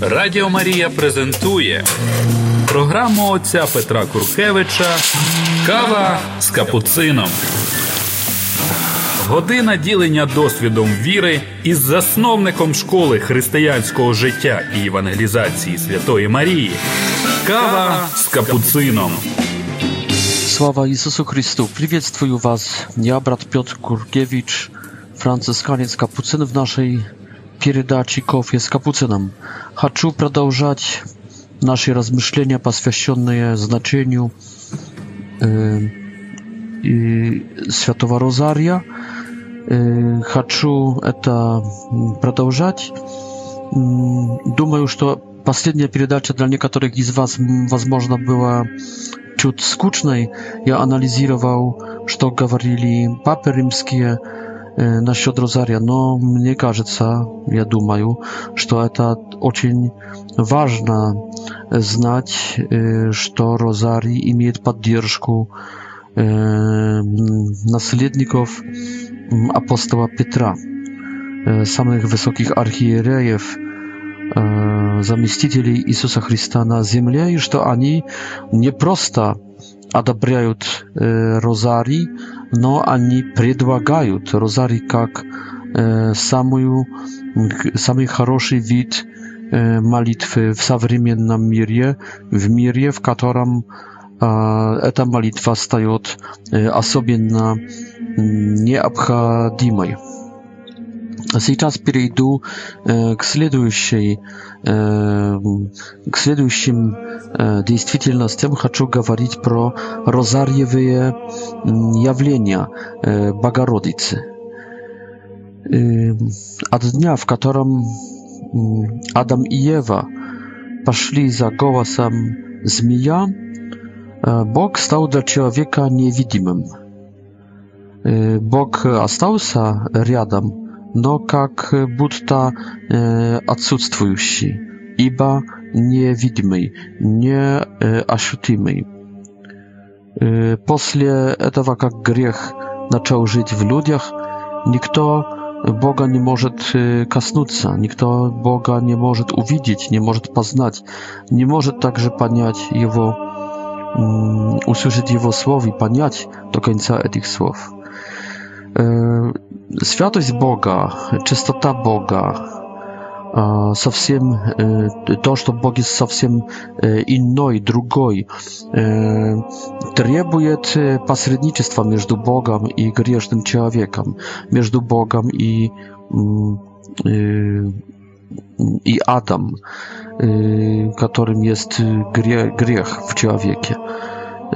Радіо Марія презентує програму отця Петра Куркевича Кава з капуцином. Година ділення досвідом віри із засновником школи християнського життя і евангелізації Святої Марії. Кава з капуцином. Слава Ісусу Христу! Привітствую вас! Я брат Пьот Куркевич, францисканець Капуцин в нашей передаче кофі з Капуцином». Хочу продолжать наши размышления, посвященные значению э, и Святого Розария. Э, хочу это продолжать. Думаю, что последняя передача для некоторых из вас, возможно, была чуть скучной. Я анализировал, что говорили папы римские, насчет розария, но мне кажется, я думаю, что это очень важно знать, что розарий имеет поддержку наследников apostoła Piotra, samych wysokich archierejew, заместителей Иисуса Христа на земле, и что они не просто одобряют розарий, но они предлагают розарий как э, самую, самый хороший вид э, молитвы в современном мире, в мире, в котором э, эта молитва стает э, особенно необходимой. Сейчас перейду к следующей, к следующим действительностям. Хочу говорить про розарьевые явления Богородицы. От дня, в котором Адам и Ева пошли за голосом змея, Бог стал для человека невидимым. Бог остался рядом, но как будто э, отсутствующий, ибо невидимый, не э, ощутимый. Э, после этого, как грех начал жить в людях, никто Бога не может коснуться, никто Бога не может увидеть, не может познать, не может также понять Его, услышать Его слов и понять до конца этих слов. Святость Бога, чистота Бога, совсем то, что Бог есть совсем иной, другой, требует посредничества между Богом и грешным человеком, между Богом и и Адам, которым есть грех в человеке.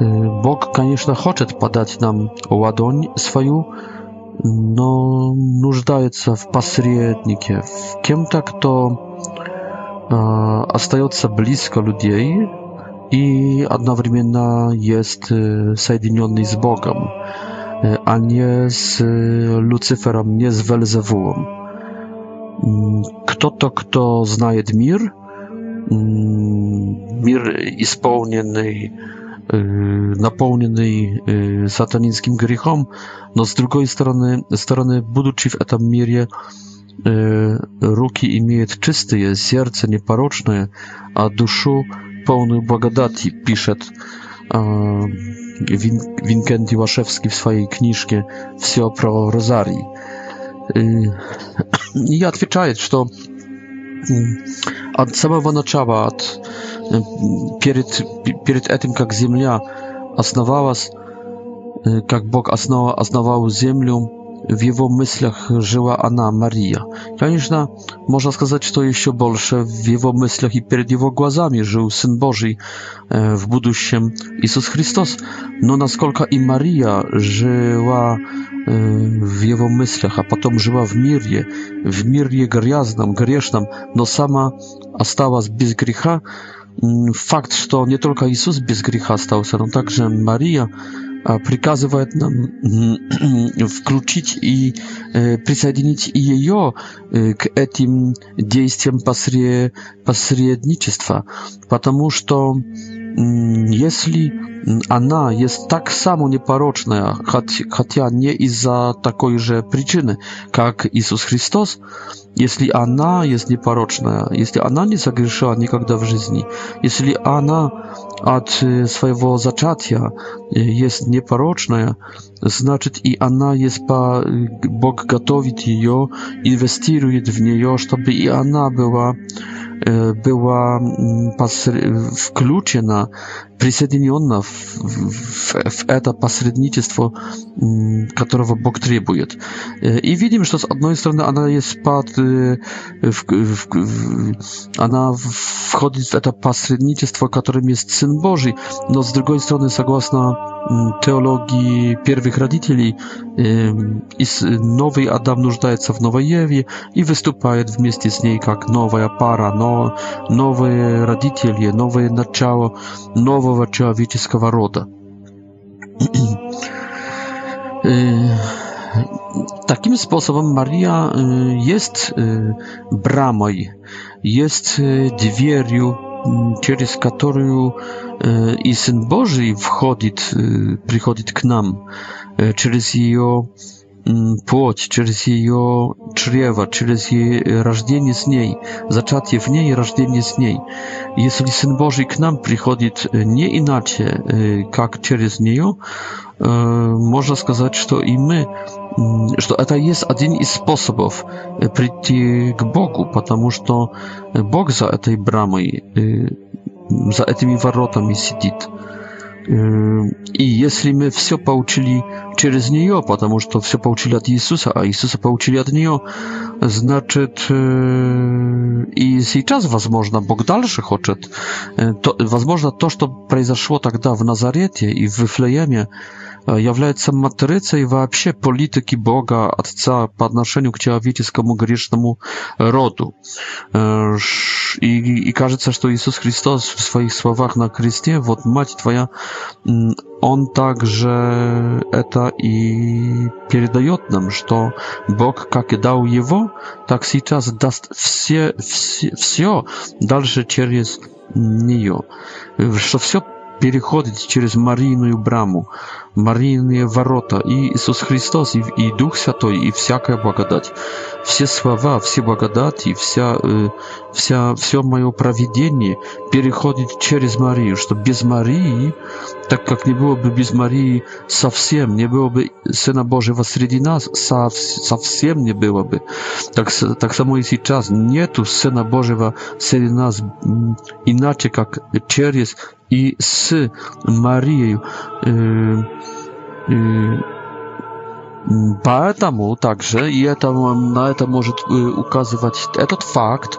Бог, конечно, хочет подать нам ладонь свою, но нуждаются в посреднике, в кем-то, кто э, остается близко людей и одновременно есть э, соединенный с Богом, э, а не с э, Люцифером, не с Вельзевулом. Кто-то, кто знает мир, э, мир исполненный napełnionej satanickim grzechom, no z drugiej strony, strony, будучи w этом мире, руки имеет чистые, сердце непорочное, а душу pełną благодати, пишет Вин, Винкенти Вашевский в своей книжке «Все про Розарий». И отвечает, что от самого начала, от перед, перед этим, как земля основалась, э, как Бог основал, основал землю, w jego myślach żyła Anna Maria. Конечно, można сказать, to jeszcze больше w jego myślach i przed jego głazami żył Syn Boży w будущем Jezus Chrystus. No naskолько i Maria żyła w jego myślach, a potem żyła w mirie, w mirie грязном, грешном, но сама осталась без греха, Mm, fakt, że nie tylko Jezus bez grzechu stał się, no także Maria przykazuje nam włączyć i e, przysiedlić i jej e, k tym działaniom pośrednictwa, ponieważ Mm, jeśli ona mm, jest tak samo nieparoczna, chociaż nie i za takiej przyczyny, jak Jezus Chrystus, jeśli ona jest nieparoczna, jeśli ona nie zagrzeszyła nigdy w życiu, jeśli ona od e, swojego zaczęcia e, jest nieparoczna, Значит, и она есть по... Бог готовит ее, инвестирует в нее, чтобы и она была, была включена, присоединена в, в, в это посредничество, которого Бог требует. И видим, что с одной стороны она есть под... В, в, в, она входит в это посредничество, которым есть Сын Божий, но с другой стороны, согласно теологии первой новых родителей э, из новый Адам нуждается в новой Еве и выступает вместе с ней как новая пара, но новые родители, новое начало нового человеческого рода. Takim sposobem Maria jest bramą, jest dwierią через которую и Сын Божий входит, приходит к нам, через ее плоть, через ее чрево, через ее рождение с ней, зачатие в ней и рождение с ней. Если Сын Божий к нам приходит не иначе, как через нее, можно сказать, что и мы что это есть один из способов прийти к Богу, потому что Бог за этой брамой, за этими воротами сидит. И если мы все получили через нее, потому что все получили от Иисуса, а Иисуса получили от нее, значит и сейчас, возможно, Бог дальше хочет. То, возможно, то, что произошло тогда в Назарете и в Вифлееме, является матрицей вообще политики Бога Отца по отношению к человеческому грешному роду. И, и кажется, что Иисус Христос в своих словах на кресте, вот мать твоя, он также это и передает нам, что Бог как и дал его, так сейчас даст все, все, все дальше через нее. Что все переходите через Марийную браму, Марийные ворота, и Иисус Христос, и, и Дух Святой, и всякая благодать. Все слова, все благодати, вся, э, вся, все мое проведение переходит через Марию, что без Марии, так как не было бы без Марии совсем, не было бы Сына Божьего среди нас, сов, совсем не было бы. Так, так само и сейчас нету Сына Божьего среди нас иначе, как через и с с Марией. Поэтому также, и это, на это может указывать этот факт,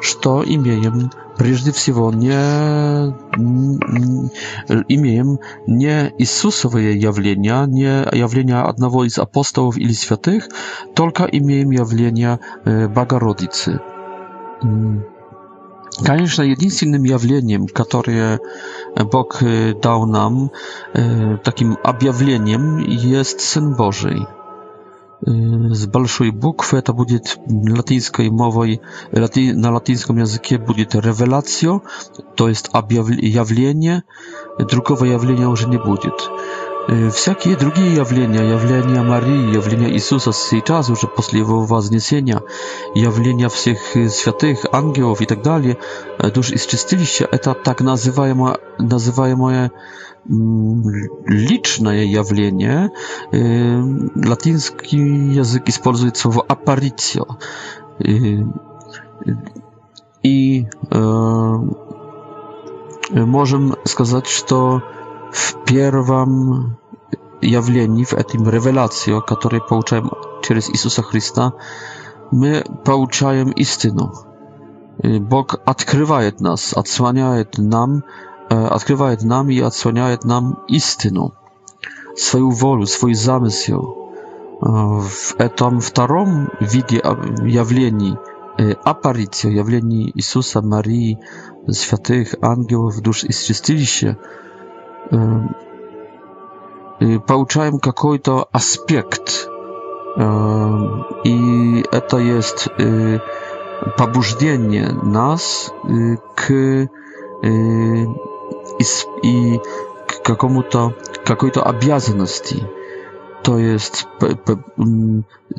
что имеем прежде всего не имеем не Иисусовые явления, не явления одного из апостолов или святых, только имеем явление Богородицы. Конечно, единственным явлением, которое Бог дал нам, таким объявлением, есть Сын Божий. Z balszuj bukwy, to będzie latyńskiej mowy, laty, na latyńskim języku będzie revelatio, to jest objawienie, drugowe jawlenia już nie będzie. Всякие другие явления, явления Марии, явления Иисуса сейчас, уже после Его вознесения, явления всех святых, ангелов и так далее, душ из чистилища, это так называемое, называемое личное явление. Латинский язык использует слово «аппарицио». И, и э, можем сказать, что w pierwszym явлений, в этом ревелацию, которую получаем через Иисуса Христа, мы получаем истину. Бог открывает нас, отсваняет нам, открывает нам и отсваняет нам истину, свою волю, свой замысел. В этом втором виде явлений – апариция явлений Иисуса, Марии, святых, ангелов, душ и святилища, получаем какой-то аспект, i это jest побуждение нас к и к какому-то какой-то обязанности. To jest,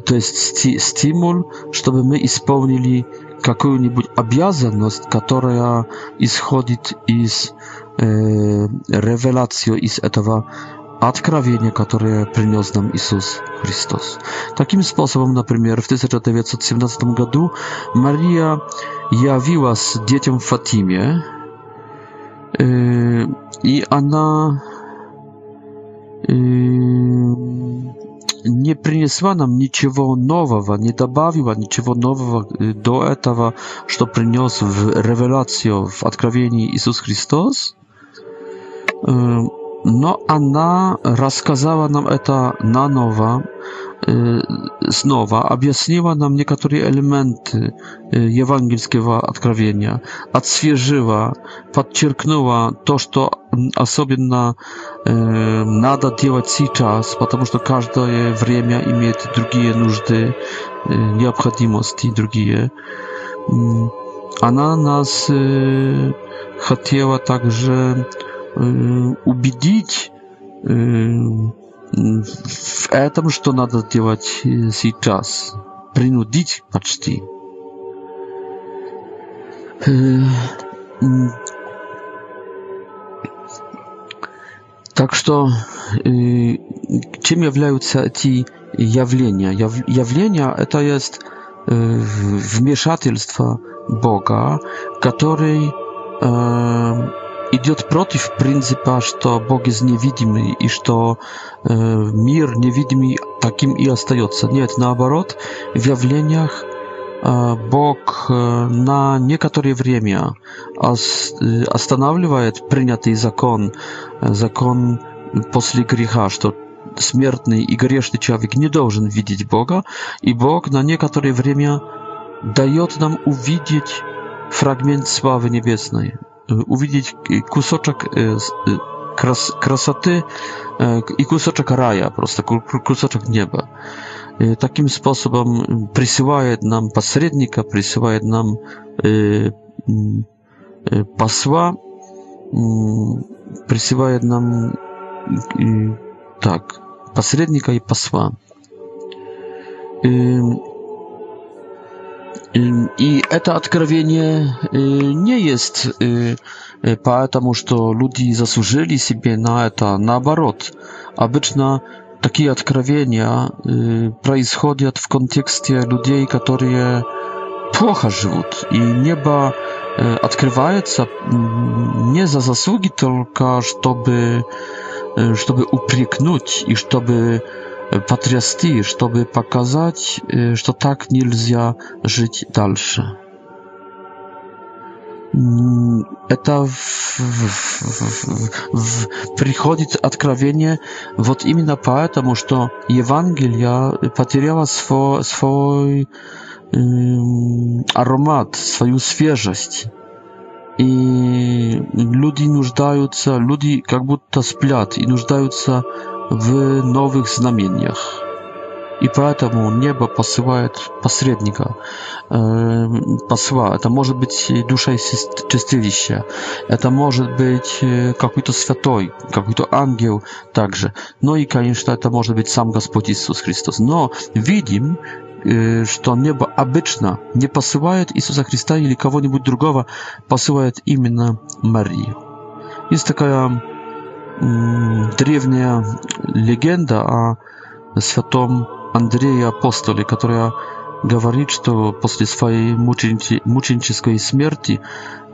to jest sti stimul, żeby my spełnili jakąś obowiązanność, która schodzi iz e, rewelacji, iz etowa откровение, которое принес нам Иисус Христос. Таким способом, например, в 1917 году Мария явилась детям Фатиме, и она не принесла нам ничего нового, не добавила ничего нового до этого, что принес в ревелацию, в откровении Иисус Христос. No, она рассказала нам это наново, снова объяснила нам некоторые элементы евангельского откровения, отсвежила, подчеркнула то, что особенно надо делать сейчас, потому что каждое время имеет другие нужды, необходимости другие. Она нас хотела также убедить в этом, что надо делать сейчас, принудить почти. Так что чем являются эти явления? Яв, явления это есть вмешательство Бога, который идет против принципа, что Бог есть невидимый и что э, мир невидимый таким и остается. Нет, наоборот, в явлениях э, Бог э, на некоторое время ос, э, останавливает принятый закон, э, закон после греха, что смертный и грешный человек не должен видеть Бога, и Бог на некоторое время дает нам увидеть фрагмент славы небесной увидеть кусочек крас красоты и кусочек рая, просто кусочек неба. И таким способом присылает нам посредника, присылает нам посла, присылает нам так, посредника и посла. I eta odkrywienie y, nie jest поэтому, y, y, to ludzie zasłużyli sobie na eta na barot. Abyczna takie odkrywienia przychodzą w kontekście ludzi, którzy płocha żyją. I nieba odkrywają mm, nie za zasługi, tylko żeby, żeby upryknąć i żeby потрясти, чтобы показать, что так нельзя жить дальше. Это в, в, в, приходит откровение вот именно поэтому, что Евангелие потеряло свой, свой э, аромат, свою свежесть. И люди нуждаются, люди как будто сплят и нуждаются в новых знамениях. И поэтому небо посылает посредника, э, посла. Это может быть душа из чистилища, это может быть э, какой-то святой, какой-то ангел также. Ну и, конечно, это может быть сам Господь Иисус Христос. Но видим, э, что небо обычно не посылает Иисуса Христа или кого-нибудь другого, посылает именно Марию. Есть такая древняя легенда о святом Андрее Апостоле, которая говорит, что после своей мученической смерти,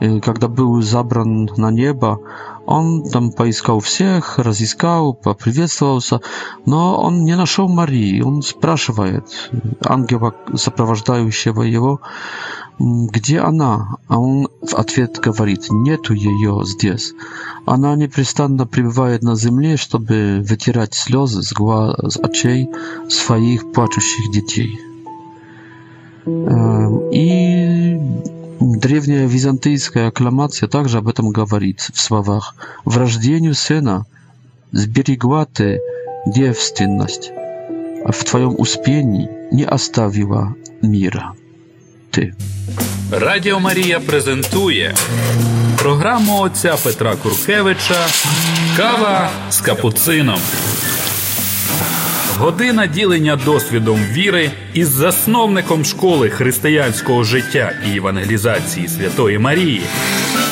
э, когда был забран на небо, он там поискал всех, разыскал, поприветствовался, но он не нашел Марии. Он спрашивает ангела, сопровождающего его, «Где она?» А он в ответ говорит «Нету ее здесь». Она непрестанно пребывает на земле, чтобы вытирать слезы с, глаз, с очей своих плачущих детей. И древняя византийская аккламация также об этом говорит в словах «В рождению сына сберегла ты девственность, а в твоем успении не оставила мира». жити. Радіо Марія презентує програму отця Петра Куркевича Кава з капуцином. Година ділення досвідом віри із засновником школи християнського життя і евангелізації Святої Марії.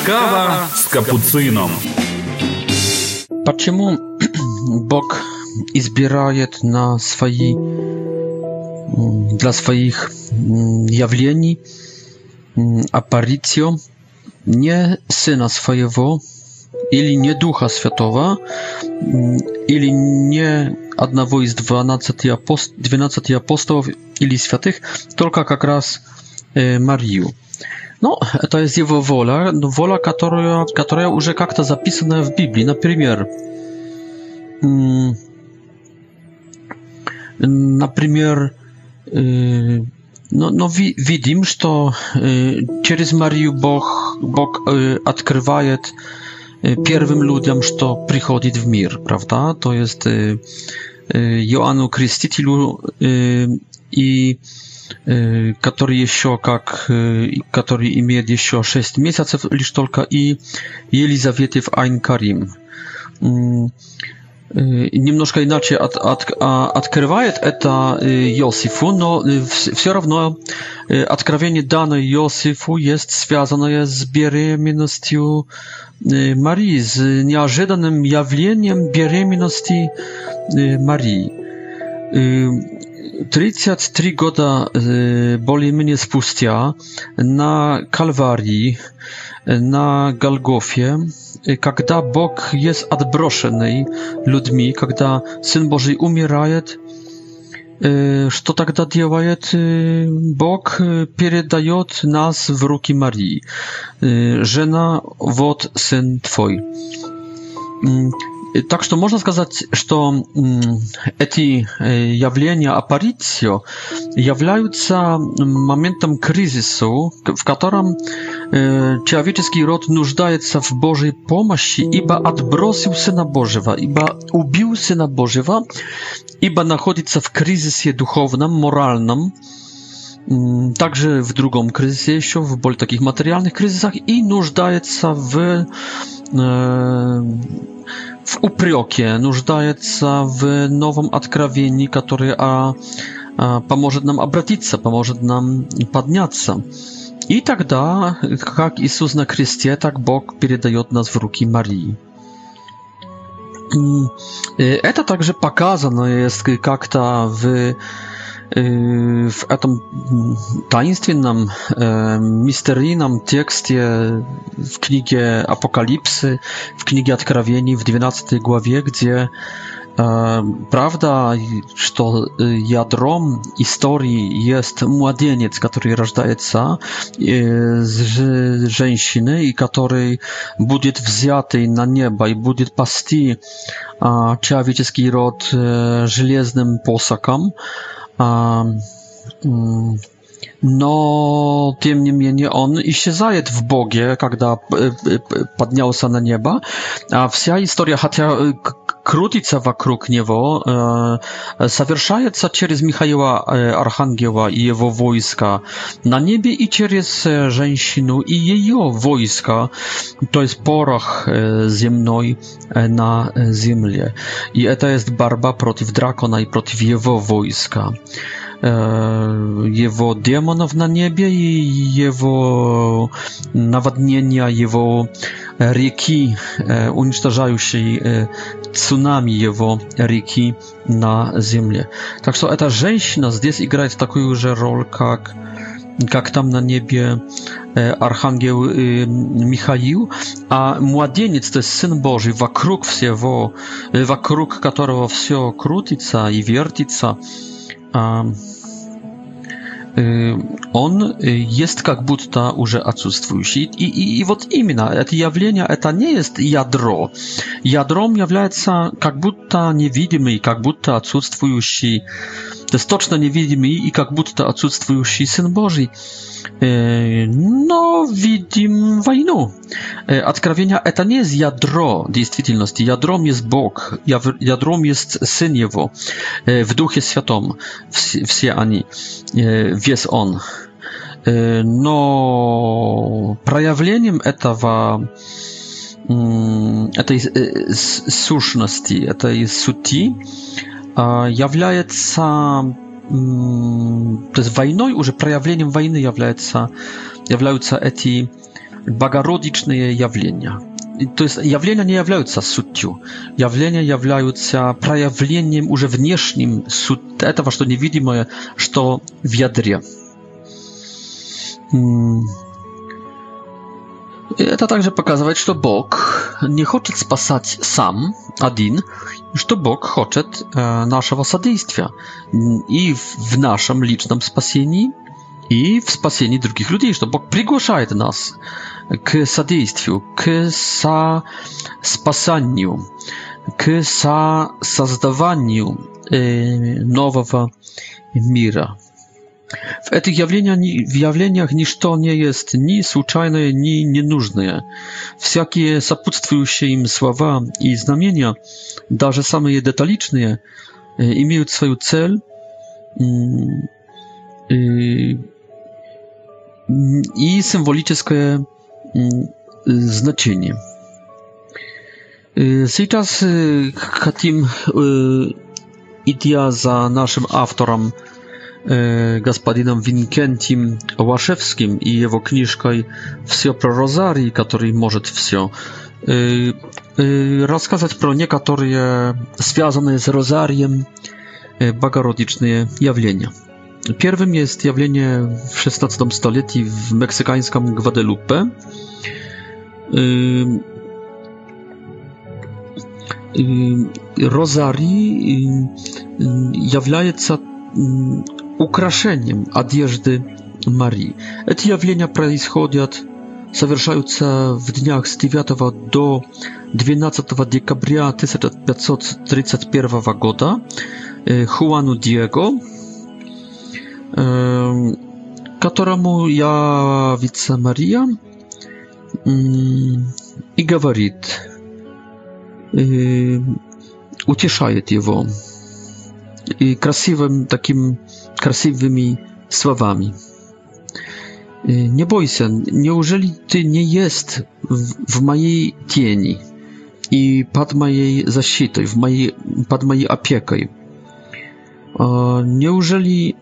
Кава з капуцином. чому Бог избирает на свои dla swoich mm, jawlieni, mm, aparicjo, nie syna swojego, ili nie ducha światowa, mm, ili nie jednego z 12, apost 12 apostołów, ili świętych, tylko jak raz y, Mariu. No, to jest jego wola, no, wola, która, która już jak to w Biblii, na przykład, na przykład, Y, no, no widzimy, że to przez y, Marię Bóg Bóg y, odkrywaje pierwszym ludziom, że to przychodzi w mir, prawda? To jest Joanu Chrystitilu i który jeszcze jak który ma jeszcze 6 miesięcy tylko i Elizawiety w Ein Karim. Mm немножко иначе от, от, открывает это Иосифу, но все равно откровение данное Иосифу есть связанное с беременностью Марии, с неожиданным явлением беременности Марии. Triciat tri goda boli mnie spustia na Kalwarii, na Galgofie, когда Бог jest отброшенный людьми, когда Сын Божий умирает, что тогда делает Бог? Передает нас в руки Марии. Жена, вот Сын Твой. Так что можно сказать, что эти явления аппарицио являются моментом кризису, в котором человеческий род нуждается в Божьей помощи, ибо отбросил Сына Божьего, ибо убил Сына Божьего, ибо находится в кризисе духовном, моральном, также в другом кризисе еще, в более таких материальных кризисах и нуждается в w upriokie, nuждaje się w nowym odkrawieniu, które a, pomoże nam obracić się, pomoże nam podniać się. I тогда, tak jak Jezus na Chrystie, tak Bóg передаje nas mm, y, w ręki Marii. To także pokazane jest jak to w Y, w tym taństwie nam, y, misterii nam tekstie w Księgi Apokalipsy, w Księgi Odkrawieni w 12 głowie, gdzie y, prawda, że jadrom historii jest młodzieniec, który rodzaje się z żeńsiny i który będzie wzięty na nieba i będzie pasty człowieczeski rod żelaznym posakam. Um, mm, но тем не менее он исчезает в Боге, когда поднялся на небо, а вся история, хотя крутится вокруг него, совершается через Михаила Архангела и его войска на небе и через женщину и ее войска, то есть порох земной на земле. И это есть борьба против дракона и против его войска. E, jego demonów na niebie i jewo nawadnienia, jego rzeki e, unicestwiają się e, tsunami jewo rzeki na ziemię. Tak że ta żeńszna i gra taką już rolę, jak jak tam na niebie e, archangel y, Michał, a młodzieniec to jest syn Boży, wokół wszego, wokół którego wszystko krótica i wiertica. Um, он есть как будто уже отсутствующий. И, и, и вот именно это явление, это не есть ядро. Ядром является как будто невидимый, как будто отсутствующий, то есть точно невидимый и как будто отсутствующий Сын Божий. Но видим войну. Откровение это не есть ядро действительности. Ядром есть Бог, ядром есть Сын Его, в Духе Святом все, все они jest он. Но проявлением этого этой сущности, этой сути является то есть войной, уже проявлением войны является, являются эти богородичные явления то есть явления не являются сутью. Явления являются проявлением уже внешним суть этого, что невидимое, что в ядре. Это также показывает, что Бог не хочет спасать сам, один, что Бог хочет нашего содействия и в нашем личном спасении, и в спасении других людей, что Бог приглашает нас k sadyjstwiu, k sa spasaniu, k sa создаваniu e, nowego mira. W tych jawleniach to nie jest ni słuchajne, ni nienużne. Wszelkie się im słowa i znamienia, nawet same je detaliczne, e, mają swoją cel mm, e, i symboliczne значение. Сейчас хотим, идя за нашим автором, господином Винкентием Łaszewskim и его книжкой «Все про Розарий», который может все, рассказать про некоторые связанные с Розарием богородичные явления – Pierwszym jest jawienie w XVI stuleciu w meksykańskim Guadalupe. Rozari jawiaje się ukraszeniem odzieży Marii. Te jawienia przechodzą zawierzają się w dniach z 9 do 12 października 1531 roku Juanu Diego которому я вице Мария и говорит, и утешает его и красивым таким красивыми словами. Не бойся, неужели ты не есть в, в моей тени и под моей защитой, в моей, под моей опекой? Неужели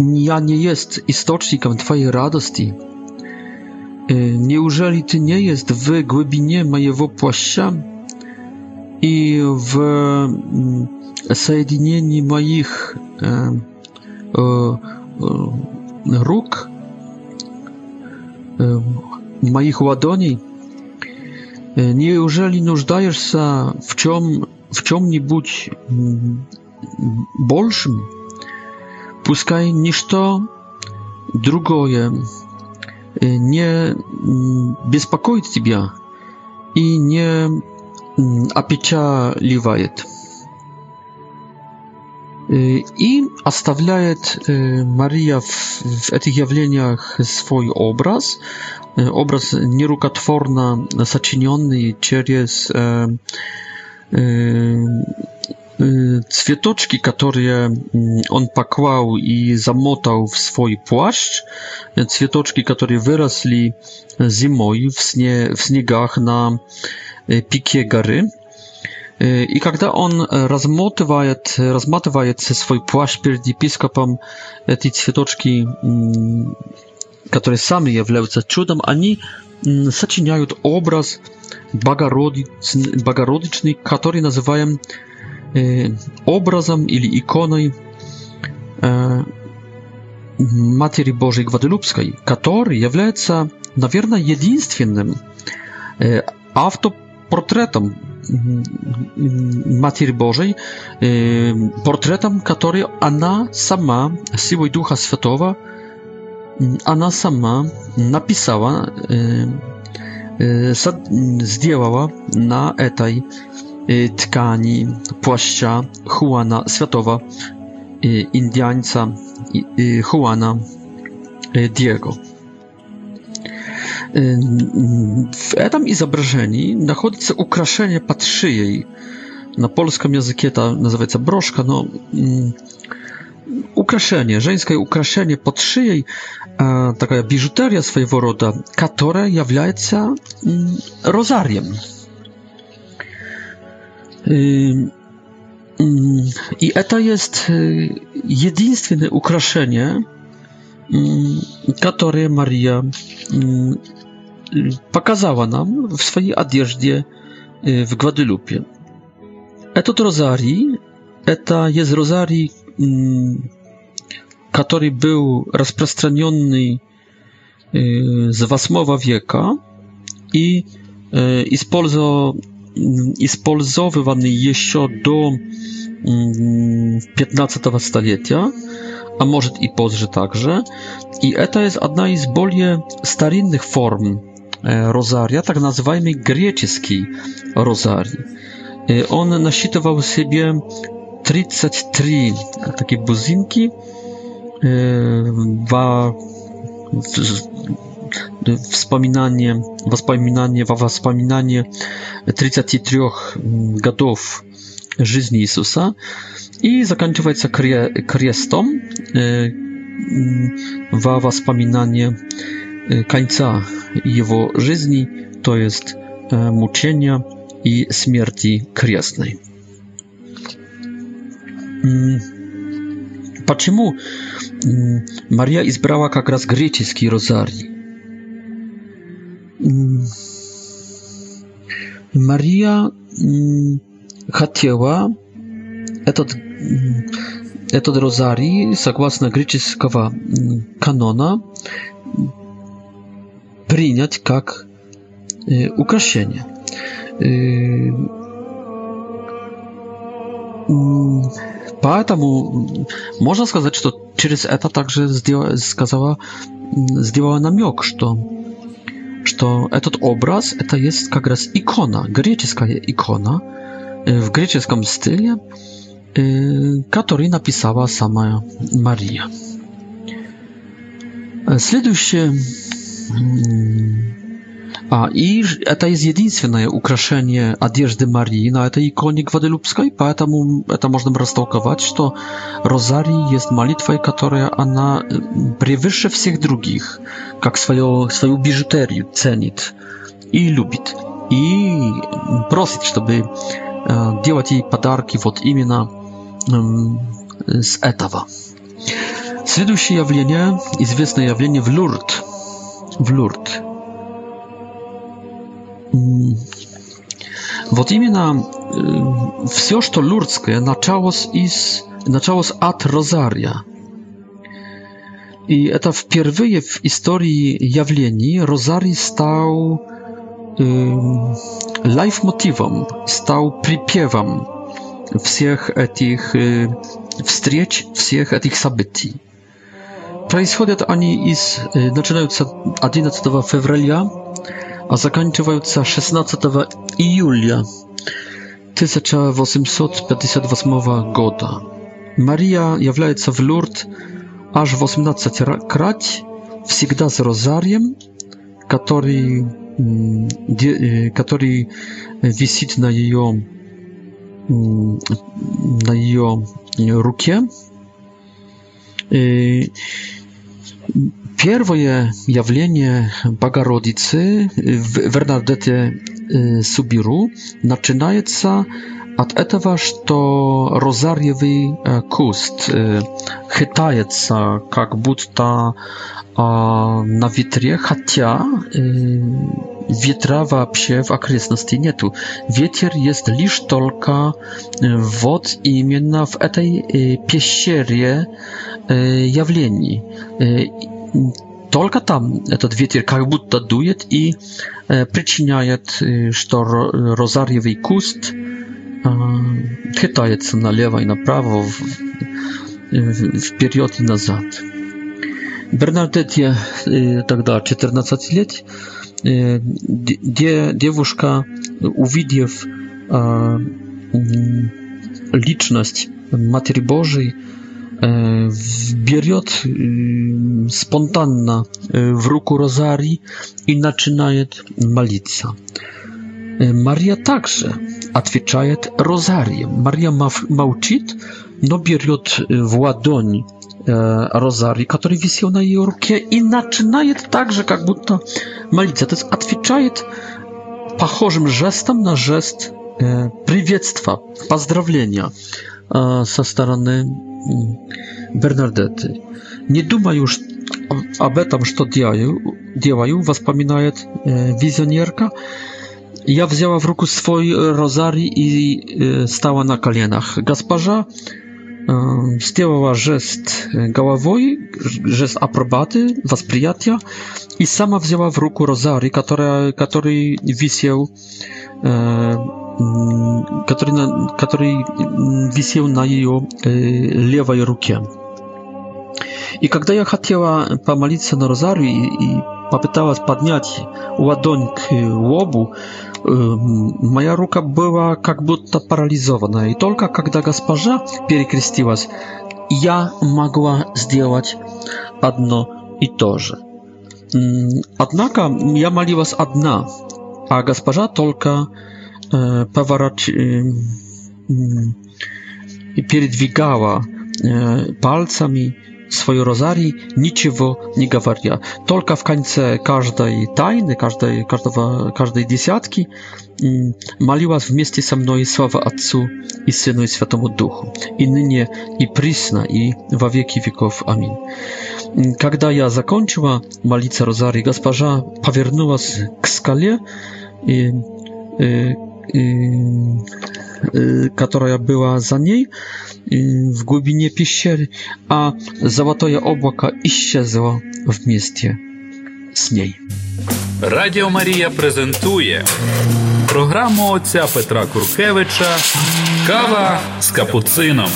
ja nie jest istocznikiem twojej radości? Y, Nieużeli ty nie jest w głębinie mojego płaścia i w zjednieniu mm, moich e, e, róg, e, moich ładoni? E, Nieużeli nużdajesz się w czym, w czym-nibudź mm, bolszym? wypuszczaj niż to drugoje y, nie беспокоит mm, тебя i nie опечаливает mm, y, i оставляет y, Maria w, tych jawleniach swój obraz obraz nierukotworna zaczyniony przez e, e, Цветочки, которые он поклал и замотал в свой плащ, цветочки, которые выросли зимой в, сне, в снегах на пике горы, И когда он размотывает, разматывает свой плащ перед епископом, эти цветочки, которые сами являются чудом, они сочиняют образ Богородичный, Богородичный который называем образом или иконой Матери Божией Гваделупской, который является, наверное, единственным автопортретом Матери Божией, портретом, который она сама, силой Духа Святого, она сама написала, сделала на этой Y, tkani, płaszcza Juana Światowa, y, Indiańca y, Juana Diego. W edam i zobrażeniu znajduje się ukraszenie pod szyję. Na polskim języku to nazywa się broszka, no mm, ukraszenie, żeńskie ukraszenie pod szyję, taka biżuteria swojego rodzaju, która jest rozariem. I to jest y, jedynstwne ukraszenie, które Maria pokazała nam w swojej odzieży w Gwadylupie. Etot rozarii, to jest rozarii, który był rozprzestrzeniony y, z VIII wieka i использовал y, использованы еще до 15 столетия, а может и позже также. И это есть одна из более старинных форм розария, так называемый греческий розарий. Он насчитывал себе 33 takie buzynki w, w, wspominanie, wspominanie, wspominanie 33 godów życia Jezusa i zakończywać się krzyżem mm, wspominanie y, końca jego życia, to jest e, mucienia i śmierci krzyżnej. Dlaczego mm, mm, Maria izbrała jak raz grecki rozarii? Мария хотела этот, этот розарий, согласно греческого канона, принять как э, украшение. Э, поэтому можно сказать, что через это также сделала, сказала, сделала намек, что что этот образ это есть как раз икона, греческая икона в греческом стиле, который написала сама Мария. Следующее a, i это единственное украшение одежды Марии на этой иконе Гваделупской, поэтому это можно растолковать, что Розарий есть молитвой, которая она превыше всех других, как свою, свою бижутерию ценит и любит. И просит, чтобы делать ей подарки вот именно с этого. Следующее явление, известное явление в Лурд. В Лурд. Вот именно все, что лурдское, началось, из, началось от розария. И это впервые в истории явлений розарий стал э, лайфмотивом, стал припевом всех этих э, встреч, всех этих событий. Происходят они из, э, начинаются 11 февраля a zakończywająca 16 июля 1858 года. Мария является в Лурд аж 18 крат, всегда с розарием, который, который висит на ее, на ее руке. И Первое явление Богородицы в Вернадете Субиру начинается от этого, что розарьевый куст хитается, как будто на ветре, хотя ветра вообще в окрестности нету. Ветер есть лишь только вот именно в этой пещере явлений только там этот ветер как будто дует и э, причиняет, что розарьевый куст э, хитается налево и направо, в, в, вперед и назад. Бернардетте э, тогда 14 лет, э, де, девушка, увидев э, личность Матери Божией, E, bierze y, spontanna y, w ruku rozarii i zaczynaje malica. E, Maria także odpowiada rozariem. Maria ma no bierze w ładoń e, rozarii, który wisiał na jej rękie i zaczynaje także jak будто malica. To jest odpowiada pachorzym żestem na żest przywiectwa, pozdrowienia ze strony Bernadette. Не думаю, об этом, что делаю, делаю воспоминает визионерка. Я взяла в руку свой розарий и стала на коленах. Госпожа сделала жест головой, жест апробаты, восприятия, и сама взяла в руку розарий, который, который висел который, на, который висел на ее э, левой руке. И когда я хотела помолиться на розарию и, и попыталась поднять ладонь к лобу, э, моя рука была как будто парализована. И только когда госпожа перекрестилась, я могла сделать одно и то же. Однако я молилась одна, а госпожа только E, poworaci e, mm, i передвигала e, palcami swoją rozari niczego nie gawaria tylko w końcu każdej tajny każdej każdego, każdej dziesiątki maliła w mieście ze mną sława Ojcu i Synu i Świętemu Duchu i nynie i prysna i w wieki wieków amin kiedy ja zakończyła malicę rozari gasparza powiernęła z skalie i, y, Э, которая была за ней э, в глубине пещеры, а золотое облако исчезло вместе з ней. Радіо Марія презентує програму отця Петра Куркевича Кава з капуцином.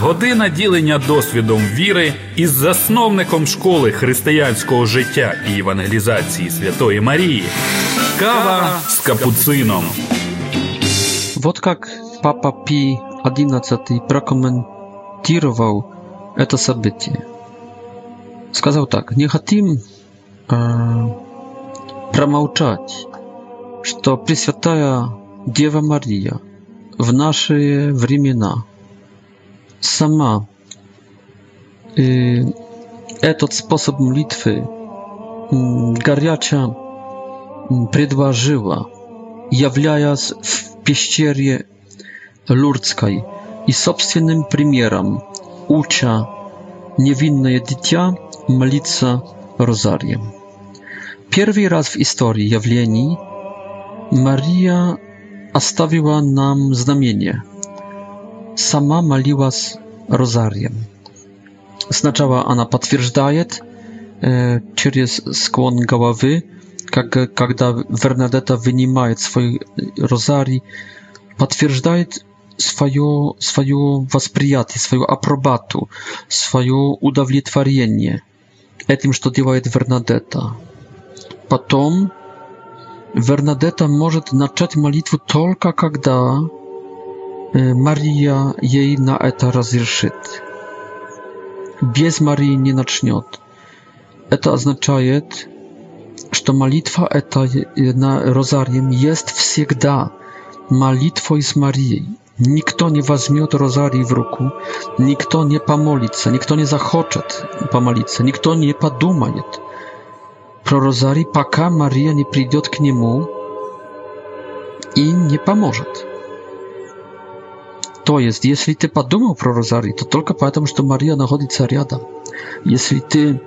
Година ділення досвідом віри із засновником школи християнського життя і евангелізації Святої Марії. Kawa z kapucyną. Вот Papa Pi XI прокомментировал это событие. Сказал так, не хотим э, промолчать, что Пресвятая Дева Мария в наши времена сама э, этот способ молитвы горячая предложила, являясь в пещере Лурдской и собственным примером, уча невинное дитя молиться розарием. Первый раз в истории явлений Мария оставила нам знамение. Сама молилась розарием. Сначала она подтверждает э, через склон головы, как, когда Вернадетта вынимает свой розарий, подтверждает свое, свое восприятие, свою апробату, свое удовлетворение этим, что делает Вернадетта. Потом Вернадетта может начать молитву только когда Мария ей на это разрешит. Без Марии не начнет. Это означает, что молитва эта на розарием есть всегда молитвой с Марией. Никто не возьмет розарий в руку, никто не помолится, никто не захочет помолиться, никто не подумает про розарий, пока Мария не придет к нему и не поможет. То есть, если ты подумал про розарий, то только потому, что Мария находится рядом. Если ты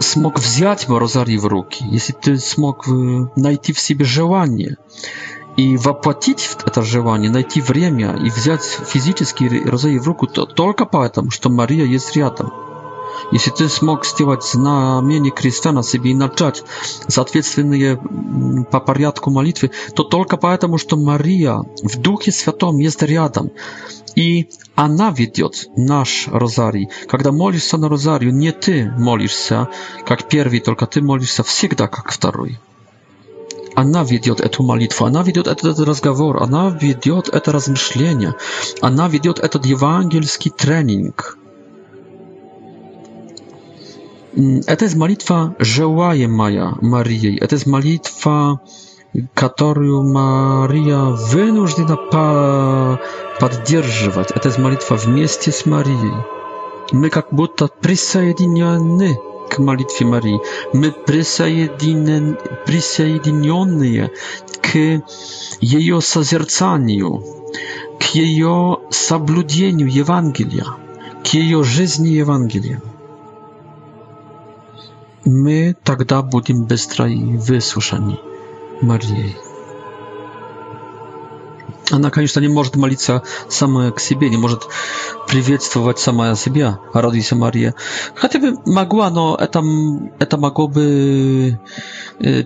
смог взять Розари в руки, если ты смог э, найти в себе желание и воплотить это желание, найти время и взять физический Розари в руку, то только поэтому, что Мария есть рядом. Jeśli ty smog zrobić znamienie Chrystusa na sobie i zacząć odpowiednie po porządku modlitwy, to tylko dlatego, że Maria w Duchu Świętym jest рядом i ona wiedzie nasz rozarii. Kiedy modlisz się na rozariu, nie ty modlisz się, jak pierwszy, tylko ty modlisz się zawsze jak drugi. Она ведет эту молитву, она ведет этот разговор, она ведет это размышление, она ведет этот евангельский тренинг, Mm, to jest modlitwa żełaje Maja Maryjej. To jest modlitwa, którą Maria wynużdyna pa podtrzymywać. To jest modlitwa w mieście z Maryjej. My jak будто przysajedinione k malitwie Marii. My przysajedinione k jej sazercaniu, k jej sabludzeniu Ewangelia, k jej żyzni Ewangelia. Ewangelia мы тогда будем быстро и выслушаны Марией. Она, конечно, не может молиться сама к себе, не может приветствовать сама себя, родиться Мария. Хотя бы могла, но это, это могло бы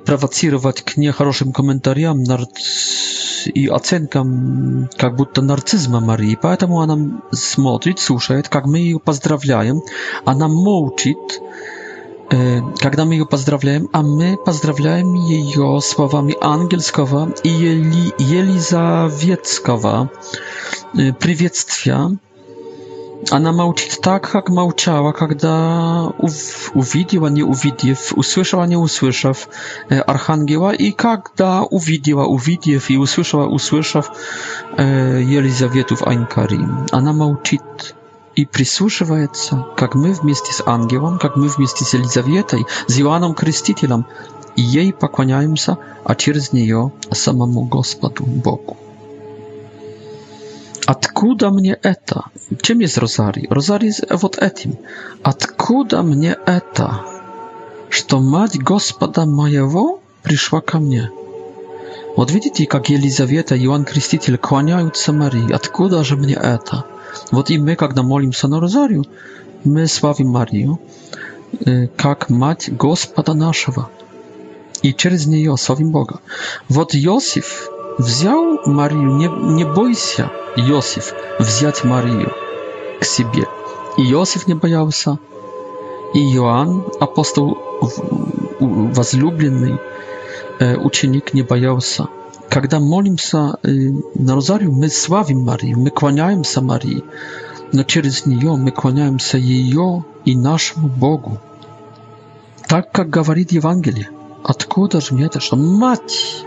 провоцировать к нехорошим комментариям нарц... и оценкам как будто нарцизма Марии. Поэтому она смотрит, слушает, как мы ее поздравляем. Она молчит, когда мы ее поздравляем, а мы поздравляем ее словами ангельского и Ели, елизаветского приветствия. Она молчит так, как молчала, когда увидела, не увидев, услышала, не услышав Архангела и когда увидела, увидев и услышала, услышав Елизавету в Анькаре. Она молчит. и прислушивается, как мы вместе с ангелом, как мы вместе с Елизаветой, с Иоанном Крестителем, и ей поклоняемся, а через нее самому Господу Богу. Откуда мне это? Чем есть розарий? Розарий э, вот этим. Откуда мне это, что мать Господа моего пришла ко мне? Вот видите, как Елизавета и Иоанн Креститель клоняются Марии. Откуда же мне это? Вот и мы, когда молимся на розарию, мы славим Марию как мать Господа нашего, и через нее славим Бога. Вот Иосиф взял Марию, не, не бойся, Иосиф, взять Марию к себе. И Иосиф не боялся, и Иоанн, апостол возлюбленный, ученик, не боялся когда молимся на розарию, мы славим Марию, мы клоняемся Марии, но через нее мы клоняемся ее и нашему Богу. Так, как говорит Евангелие, откуда же мне это, что мать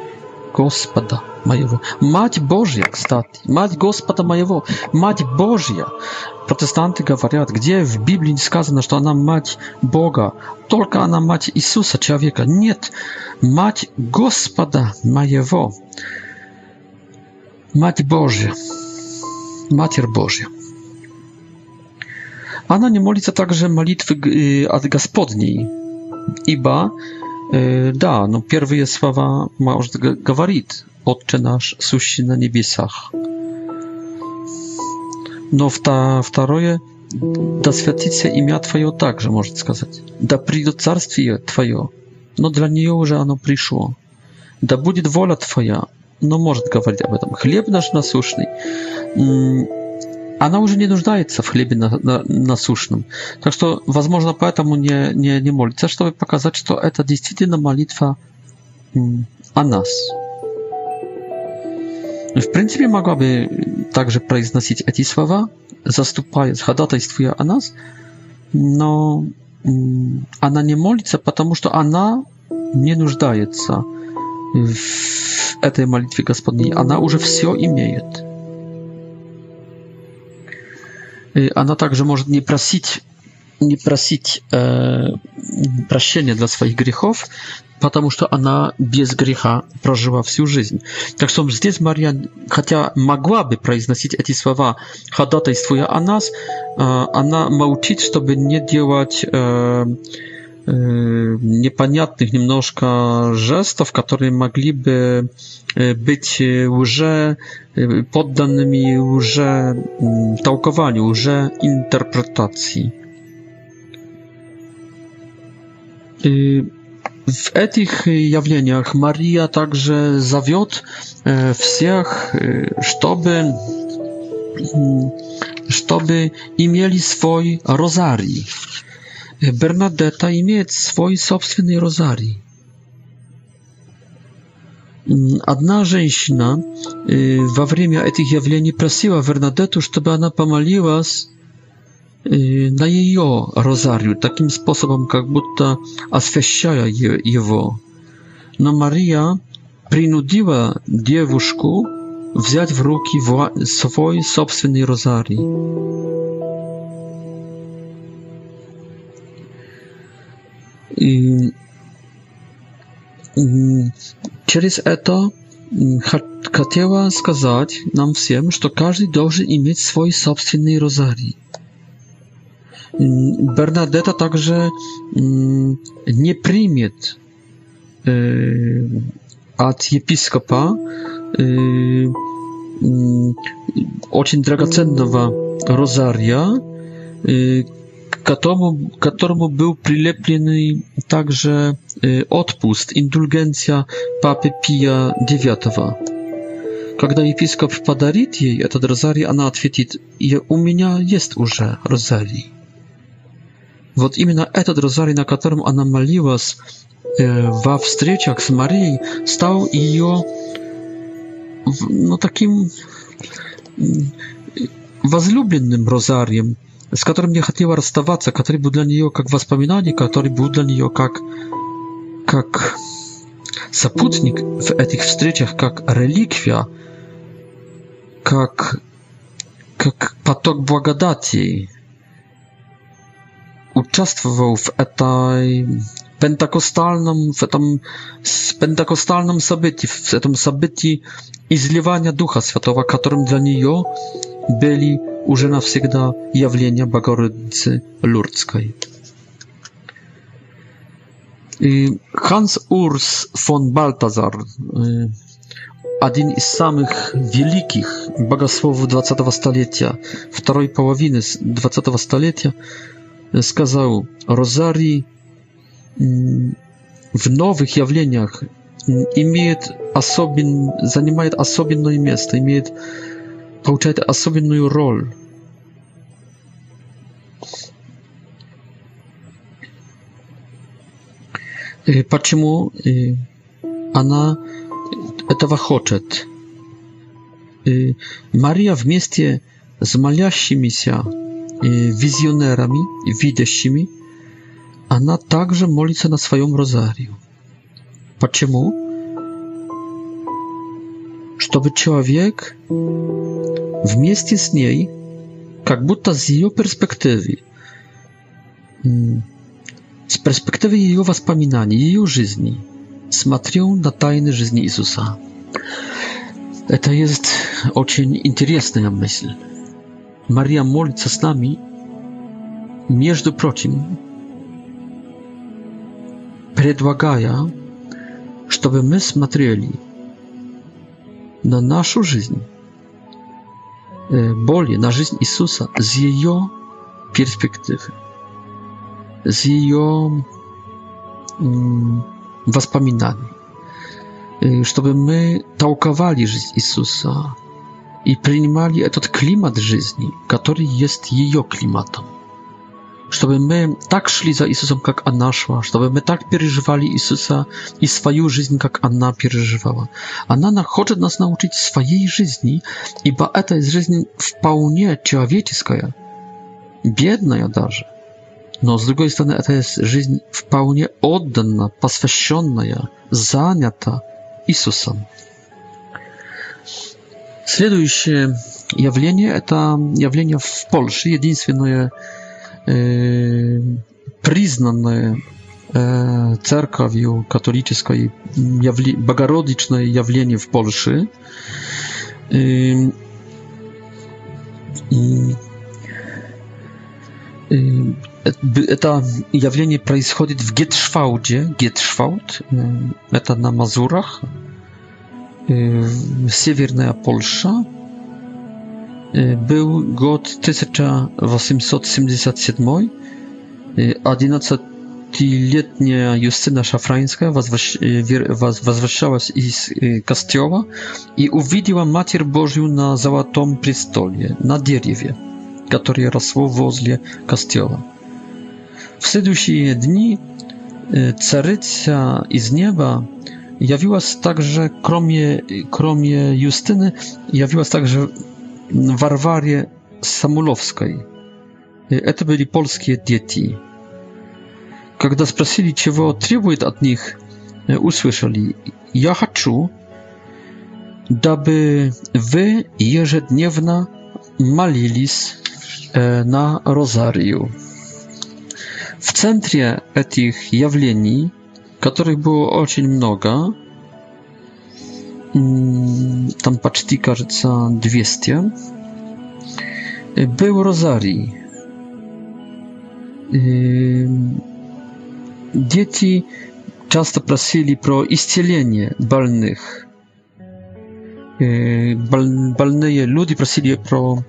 Господа моего. Мать Божья, кстати. Мать Господа моего. Мать Божья. Протестанты говорят, где в Библии не сказано, что она мать Бога, только она мать Иисуса, человека. Нет, мать Господа моего. Мать Божья. Матерь Божья. Она не молится также молитвы от Господней, ибо Да, но первые слова Маус говорит «Отче наш, сущий на небесах». Но второе «Да святится имя Твое» также может сказать. «Да придет царствие Твое», но для нее уже оно пришло. «Да будет воля Твоя», но может говорить об этом. «Хлеб наш насущный», она уже не нуждается в хлебе на, на, Так что, возможно, поэтому не, не, не молится, чтобы показать, что это действительно молитва о нас. В принципе, могла бы также произносить эти слова, заступая, ходатайствуя о нас, но она не молится, потому что она не нуждается в этой молитве Господней. Она уже все имеет. Она также может не просить не просить э, прощения для своих грехов, потому что она без греха прожила всю жизнь. Так что здесь Марья, хотя могла бы произносить эти слова, ходатайствуя о нас, э, она молчит, чтобы не делать э, непонятных немножко жестов, которые могли бы быть уже подданными уже толкованию, уже интерпретации. И w этих явлениях Мария также зовет всех, чтобы, чтобы имели свой розарий. Бернадетта имеет свой собственный розарий. Одна женщина во время этих явлений просила Бернадетту, чтобы она помолилась на ее розарию, таким способом, как будто освящая его. Но Мария принудила девушку взять в руки свой собственный розарий. через это хотела сказать нам всем, что каждый должен иметь свой собственный розарий. Бернадетта также не примет от епископа очень драгоценного розария, Katomu, katormu był przylepiony także y, odpust, indulgencja papy Pija IX. Kiedy episkop podarit jej ten rozari, ona odpowiedzi, je u mnie jest już rozari. Вот именно этот na на котором она молилась э, во z Marii stał i jo no takim возлюбленным розарием, с которым не хотела расставаться, который был для нее как воспоминание, который был для нее как, как сопутник в этих встречах, как реликвия, как, как поток благодати, участвовал в этой пентакостальном, в этом пентакостальном событии, в этом событии изливания Духа Святого, которым для нее byli już na wsegda jawlenia Bogorodicy Lurdzkiej. Hans Urs von Baltazar, jeden y, z samych wielkich bogosłowów XX stulecia, drugiej połowiny XX stulecia, сказал Розарий в новых явлениях имеет особен, занимает особенное место, имеет э, получает особенную роль. Почему она этого хочет? Мария вместе с молящимися визионерами, видящими, она также молится на своем розарию. Почему? Чтобы человек вместе с ней, как будто с ее перспективы, с перспективы ее воспоминаний, ее жизни, смотрел на тайны жизни Иисуса. Это есть очень интересная мысль. Мария молится с нами, между прочим, предлагая, чтобы мы смотрели на нашу жизнь более на жизнь Иисуса с ее перспективы, с ее воспоминаний, чтобы мы толковали жизнь Иисуса и принимали этот климат жизни, который есть ее климатом чтобы мы так шли за Иисусом, как она шла, чтобы мы так переживали Иисуса и свою жизнь, как она переживала. Она хочет нас научить своей жизни, ибо эта жизнь вполне человеческая, бедная даже. Но с другой стороны, это есть жизнь вполне отдана, посвященная, занята Иисусом. Следующее явление – это явление в Польше, единственное явление, признанное церковью католической явле... богородичное явление в Польше. И, и, и, это явление происходит в Гетшвауде. Гетшваут – это на Мазурах, северная Польша. Y, był rok 1877. 11-letnia Justyna Szafrańska wazwaszała y, się z y, kościoła i uwidziła Matier Bożą na złotym przystolie, na drzewie, które rosło wozle kościoła. W następne dni caryca z nieba jawiła się także, kromie, kromie Justyny, jawiła się także Warwarie Samulowskiej. To byli polskie dzieci. Kiedy spросили, czego требует od nich, usłyszeli: Ja chcę, aby wy jeżedniewna malilis na rozariu. W centrum tych jawleni, których było очень mnoga, там почти, кажется, 200. Был Розарий. Дети часто просили про исцеление больных. Больные люди просили про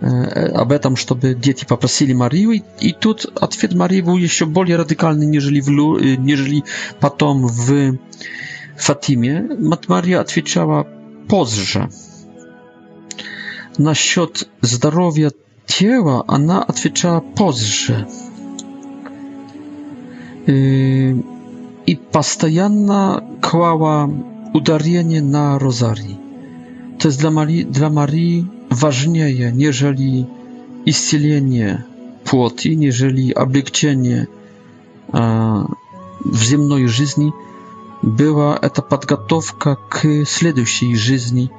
об этом, чтобы дети попросили Марию, и, и тут ответ Марии был еще более радикальный, нежели, в, нежели потом в Fatimie, Matmaria odpowiedziała pozdrze. Na счет zdrowia ciała, ona odpowiedziała pozdrze. Yy, I постоянно kłała udarienie na rozarii. To jest dla Marii, ważniejsze, niżeli istnienie płoty, niżeli oblegcienie w ziemnej żyzni была эта подготовка к следующей жизни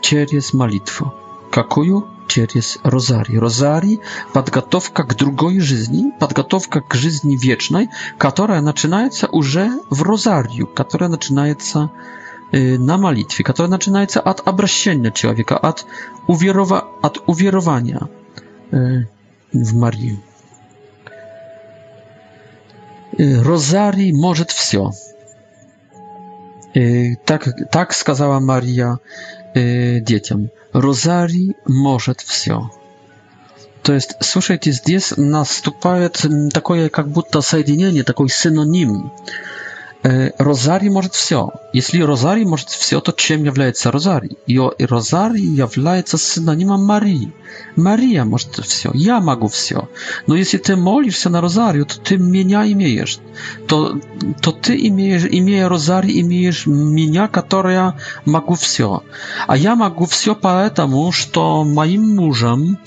через молитву. Какую? Через розарий. Розарий – подготовка к другой жизни, подготовка к жизни вечной, которая начинается уже в розарию, которая начинается на молитве, которая начинается от обращения человека, от, уверова, от уверования в Марию. Розарий может все. Y, tak, tak skazała Maria y, dzieciom. Rozarii może wsio. To jest, słuchajcie, jest nastąpiło mm, takie jak budta zjednienie, taki synonim. Э, Розарий может все. Если Розарий может все, то чем является Розарий? И Розарий является синонимом Марии. Мария может все. Я могу все. Но если ты молишься на Розарию, то ты меня имеешь. То, то ты имеешь, имея Розарий, имеешь меня, которая могу все. А я могу все потому, что моим мужем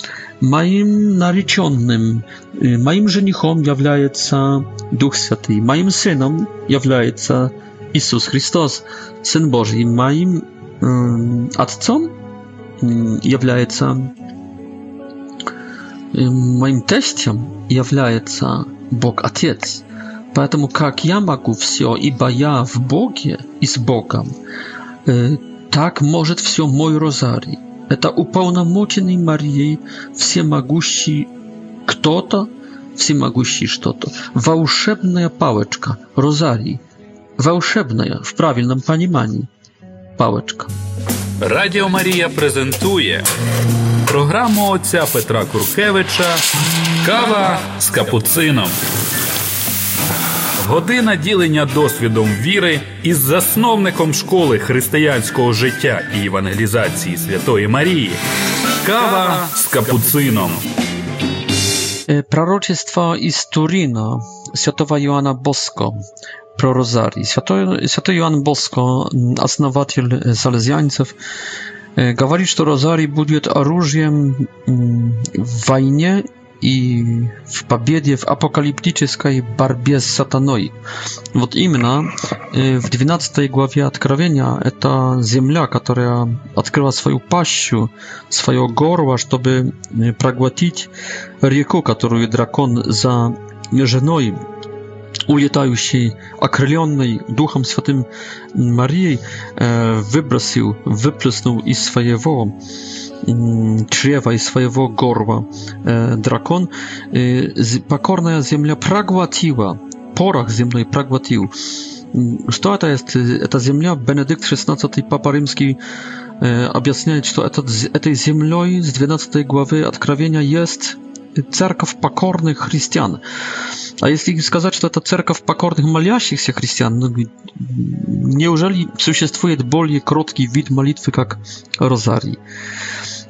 моим нареченным, моим женихом является Дух Святый, моим сыном является Иисус Христос, Сын Божий, моим э, отцом является э, моим тестем является Бог Отец. Поэтому как я могу все, ибо я в Боге и с Богом, э, так может все мой розарий это уполномоченный Марией всемогущий кто-то, всемогущий что-то. Волшебная палочка, розарий. Волшебная в правильном понимании палочка. Радіо Марія презентує програму отця Петра Куркевича Кава з капуцином. Година ділення досвідом віри із засновником школи християнського життя і евангелізації Святої Марії. Kawa z kapucyną. із z Святого Йоанна Боско. Про Розарій Święty, Święty Joan Боско, основатель salezjańców, е, е, говорить, що Розарій будет оружием в войне и в победе в апокалиптической борьбе с сатаной. Вот именно в 12 главе Откровения это земля, которая открыла свою пащу, свое горло, чтобы проглотить реку, которую дракон за женой улетающий, окрыленный Духом Святым Марией, выбросил, выплеснул из своего чрева, из своего горла дракон. Покорная земля проглотила, порох земной проглотил. Что это есть? Эта земля, Бенедикт XVI, Папа Римский, объясняет, что этот, этой землей с 12 главы Откровения есть церковь покорных христиан. А если сказать, что это церковь покорных молящихся христиан, ну, неужели существует более кроткий вид молитвы, как розарий?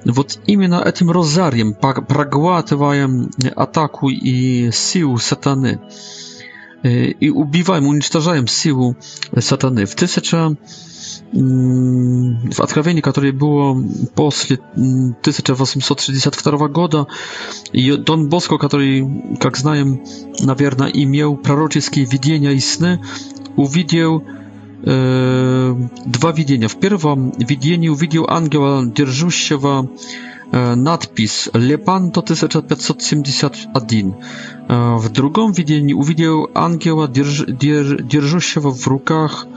Вот именно этим розарием проглатываем атаку и силу сатаны. И убиваем, уничтожаем силу сатаны. В тысяча w odkrawieniu, które było после 1862 года, Дон Боско, который, как знаем, наверное, имел пророческие видения и сны, увидел два видения. В первом видении увидел ангела, держущего надпись «Лепанто 1571». В другом видении увидел ангела, держ, держ, держущего в руках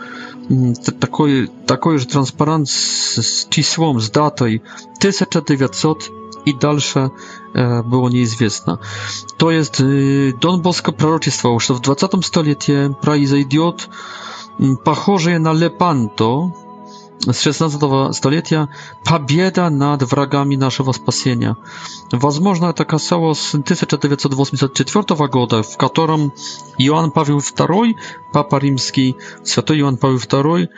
такой, такой же транспарант с, с числом, с датой 1900 и дальше было неизвестно. То есть Дон Боско пророчествовал, что в 20 столетии произойдет похожее на Лепанто с 16 столетия «Победа над врагами нашего спасения». Возможно, это касалось 1984 года, в котором Иоанн Павел II, Папа Римский, Святой Иоанн Павел II,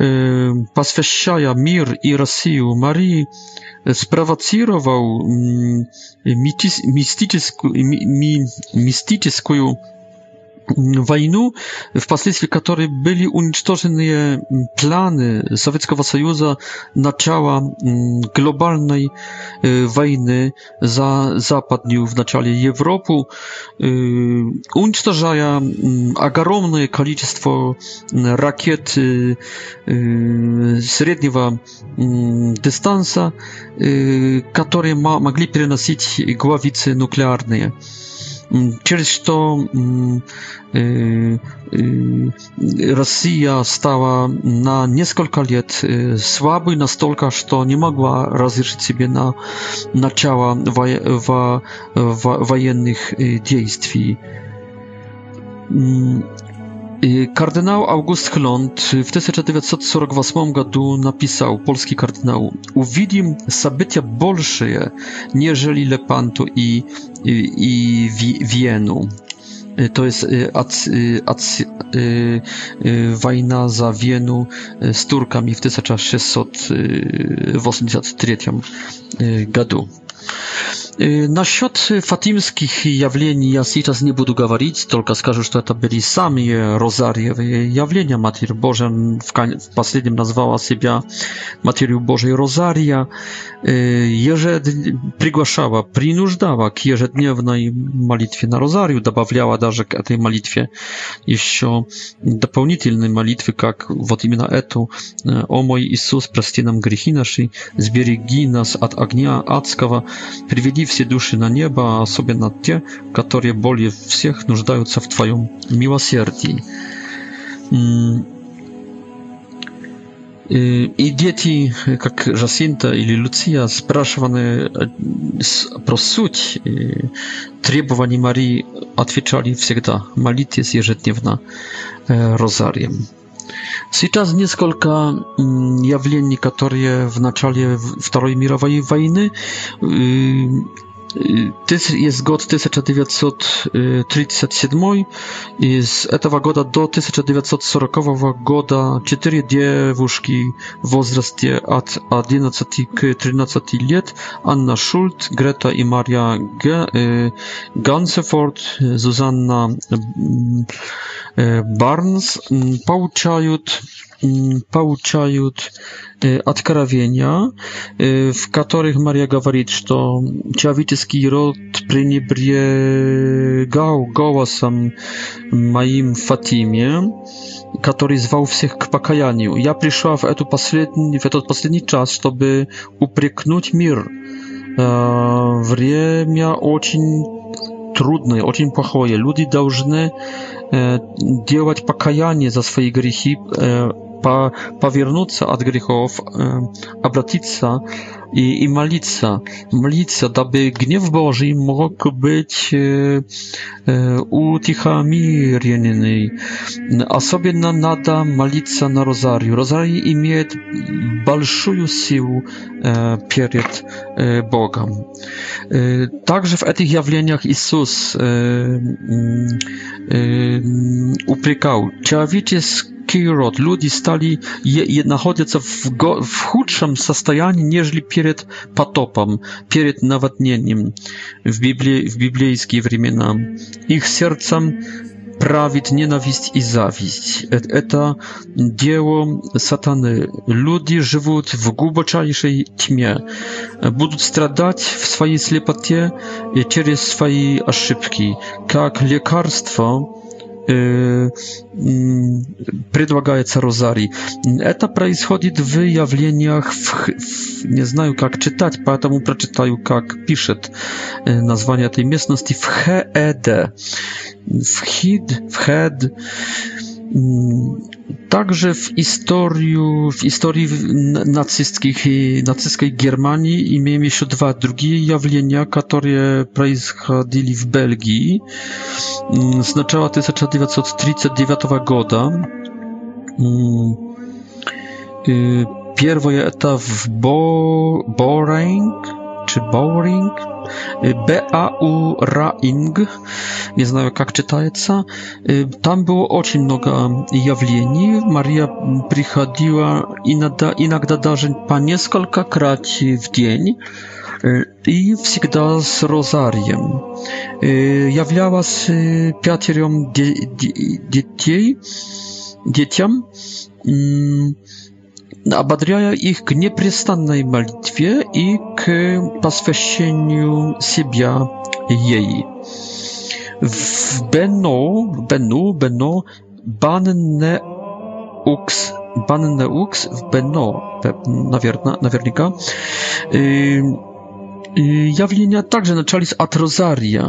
э, посвящая мир и Россию Марии, спровоцировал э, мистическую, ми, мистическую войну, впоследствии которой были уничтожены планы Советского Союза начала глобальной войны за западную в начале Европу, уничтожая огромное количество ракет среднего дистанса, которые могли переносить главицы нуклеарные przez to mm, y, y, Rosja stała na kilka lat y, słaby na stolka, że nie mogła rozjeżdżać siebie na na ciała wojennych wa, działań. Y, kardynał August Hlond y, w 1948 gadu napisał, polski kardynał, uwidim sabytia bolszeje, nieżeli Lepanto i, i, i Wienu. Y, to jest ac, ac, wojna za Wienu z Turkami w 1683 roku." Насчет фатимских явлений я сейчас не буду говорить, только скажу, что это были сами розарьевые явления. Матерь Божия в последнем назвала себя Матерью Божией Розария, ежед... приглашала, принуждала к ежедневной молитве на розарию, добавляла даже к этой молитве еще дополнительные молитвы, как вот именно эту «О мой Иисус, прости нам грехи наши, сбереги нас от огня адского, приведи Возложи все души на небо, особенно те, которые более всех нуждаются в Твоем милосердии. И дети, как Жасинта или Люция, спрашиваны про суть требований Марии, отвечали всегда «молитесь ежедневно розарием». Сейчас несколько явлений, которые в начале Второй мировой войны jest god 1937 y, i z tego goda do 1940 goda cztery dziewuszki w wzroście od 11 do 13 lat Anna Schult, Greta i Maria y, Ganseford, Zuzanna mm, y, Barnes mm, pouczają получают откровения, в которых Мария говорит, что человеческий род пренебрегал голосом моим Фатиме, который звал всех к покаянию. Я пришла в, эту последний, в этот последний час, чтобы упрекнуть мир. Время очень трудное, очень плохое. Люди должны э, делать покаяние за свои грехи, э, по, повернуться от грехов, обратиться и, и молиться, молиться, дабы гнев Божий мог быть э, э, утихомиренный. Особенно надо молиться на Розарию. Розарий имеет большую силу э, перед э, Богом. Э, также в этих явлениях Иисус э, э, упрекал человеческое Ludzie stali je, je w, w chudszym stanie niż przed potopem, przed nawodnieniem w Biblii w biblijskie времена. Ich sercem prawit nienawiść i zawiść. To dzieło satany. Ludzie żyją w głębszej tmie. Będą stradać w swojej ślepotie przez e, swoje aszybki. Jak lekarstwo, предлагается розарий. Это происходит в явлениях, в, в, не знаю как читать, поэтому прочитаю, как пишет название этой местности, в Хеэде. В Хид, в Хед, Mm, także w historii, w historii nacystkich i y, nacystkiej Germanii mieliśmy jeszcze dwa drugie jawlenia, które przechodzili w Belgii. to mm, Znaczała 1939 goda. Mm, y, pierwsza etap w Bo Boring, czy Boring, B.A.U. Раинг, не знаю, как читается, там было очень много явлений. Мария приходила иногда, иногда даже по несколько крат в день и всегда с розарием. Являлась пятерем де де детей, детям, ободряя их к непрестанной молитве и к посвящению себя ей. В Бено, Бену, Бено, Банне Укс, Банне Укс в Бено, наверное, наверняка, явления также начались от Розария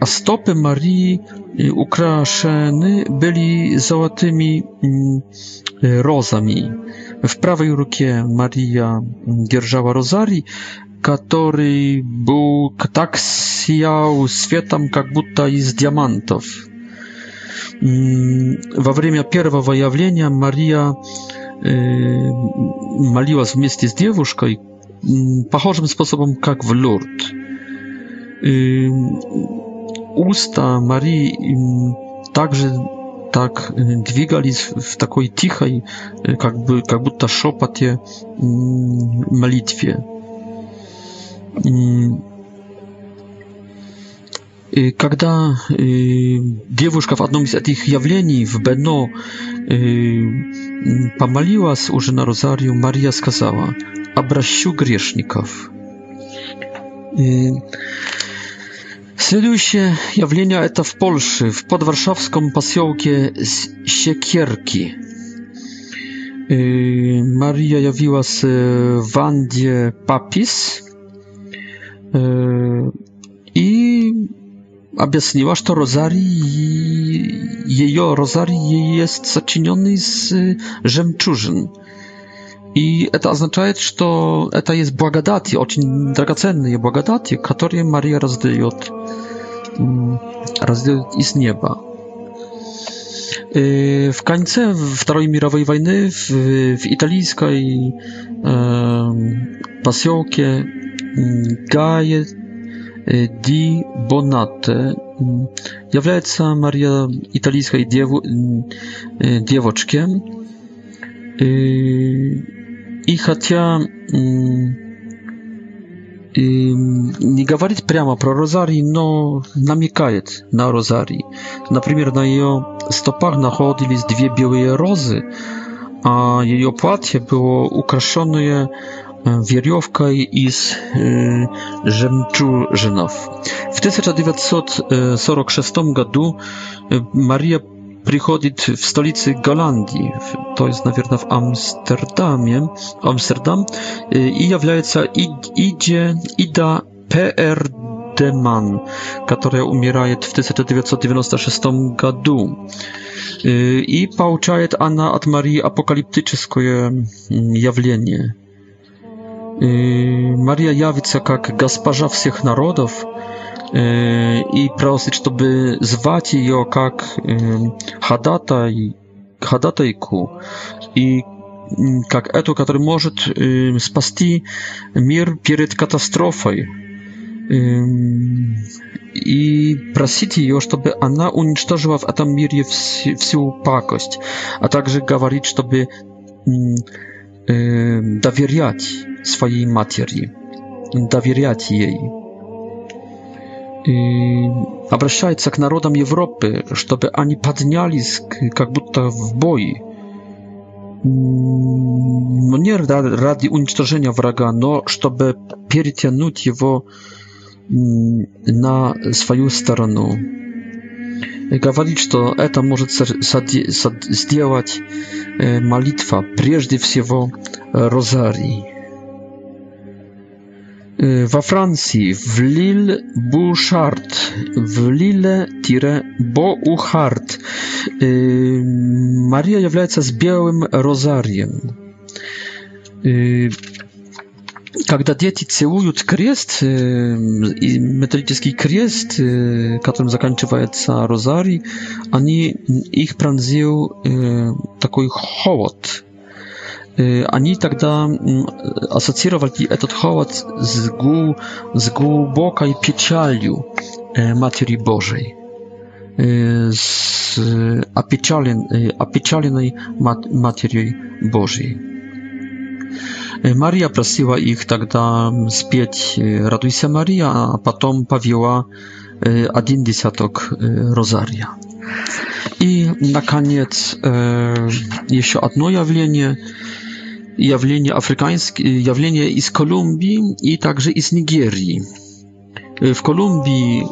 a stopy Marii ukraszeny byli złotymi mm, e, rozami. W prawej ręce Maria mm, dzierżała rozarii, który był tak siał światem, jak будто z diamentów. Во время первого явления Мария э, молилась вместе с девушкой похожим sposobem как w Лурд usta Марии также так двигались в такой тихой, как бы, как будто шепоте молитве. Когда девушка в одном из этих явлений в Бено помолилась уже на розарию, Мария сказала «Обращу грешников». Следующее явление – это в Польше, в подваршавском поселке Секерки. Мария явилась Ванде Папис и объяснила, что розарий, ее розарий есть сочиненный из жемчужин. И это означает, что это есть благодати, очень драгоценные благодати, которые Мария раздает, раздает из неба. W końcu II Mirowej Wojny w, w italijskiej e, pasiołkie Gaje di Bonate является Maria italijskiej dziew, dziewczkiem. E, И хотя не говорит прямо про розарий, но намекает на розарий. Например, на ее стопах находились две белые розы, а ее платье было украшенное веревкой из э, жемчужинов. В 1946 году Мария приходит в столице Голландии, то есть, наверное, в Амстердаме, Амстердам, и является Иде, Ида П.Р. Deman, которая умирает в 1996 году. И получает она от Марии апокалиптическое явление. Мария явится как госпожа всех народов, Yy, i prosić, żeby zwać ją jak hadataj, hadatajku i jak etu, który może spasti mir przed katastrofą i prosić ją, żeby ona uniszczyła w tym mirie wszelką pakość, a także mówić, żeby dawieriać swojej materii, dawieriać jej и обращается к народам Европы, чтобы они поднялись как будто в бой. Но не ради уничтожения врага, но чтобы перетянуть его на свою сторону. И говорит, что это может сделать молитва, прежде всего розарий we Francji, w Lille Bouchard, в Lille-Beauchard. Maria является с белым розарием. Когда дети целуют крест, металлический крест, которым заканчивается розарий, они, их пронзил такой холод они тогда ассоциировали этот холод с, гу, с глубокой печалью Матери Божией, с опечален, опечаленной мат, Матерью Божией. Maria prosiła ich тогда спеть «Радуйся, Мария», а потом повела один десяток розария. И, наконец, еще одно явление – Jawlenie afrykańskie, jawlenie i z Kolumbii i także i z Nigerii. W Колумбии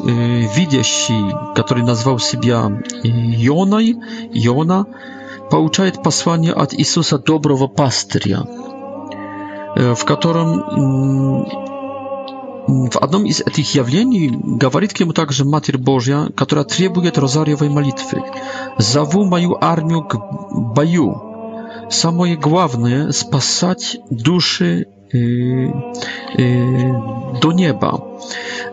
видящий, который назвал себя Йоной, Йона, получает послание от Иисуса Доброго Пастыря, в котором в одном из этих явлений говорит к нему также Матерь Божья, которая требует розарьевой молитвы. «Зову мою армию к бою, самое главное — спасать души до неба.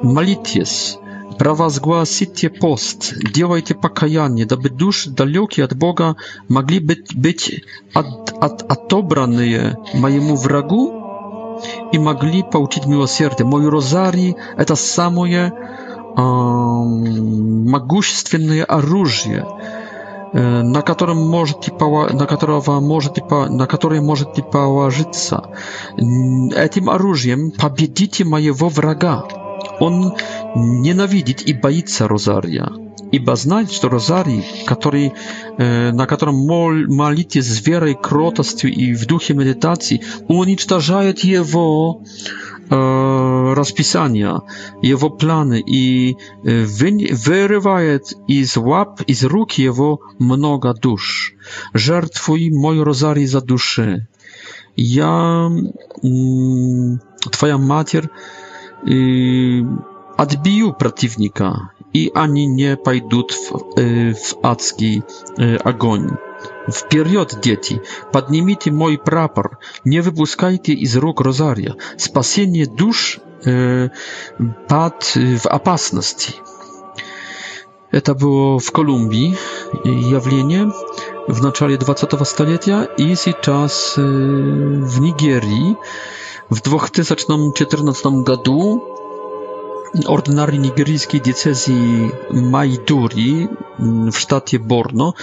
Молитесь, провозгласите пост, делайте покаяние, дабы души далекие от Бога могли быть, быть от, от, отобранные моему врагу и могли получить милосердие. Мой розарий — это самое э, могущественное оружие, на котором можете, на которого можете, на который можете положиться. Этим оружием победите моего врага. Он ненавидит и боится Розария, ибо знает, что Розарий, который, на котором мол, молитесь с верой, кротостью и в духе медитации, уничтожает его E, rozpisania, jego plany i e, wyrywaje z łap i z ruki jego mnoga dusz. Żertwuj mój Rozary za duszy. Ja, mm, twoja matier, y, adbiu przeciwnika i ani nie pójdą y, w, w y, agonii. Вперед, дети! Поднимите мой прапор! Не выпускайте из рук Розария! Спасение душ э, под, в опасности! Это было в Колумбии явление в начале 20 столетия и сейчас э, в Нигерии в 2014 году ordynarii nigeryjskiej diecezji Majduri mm, w sztacie Borno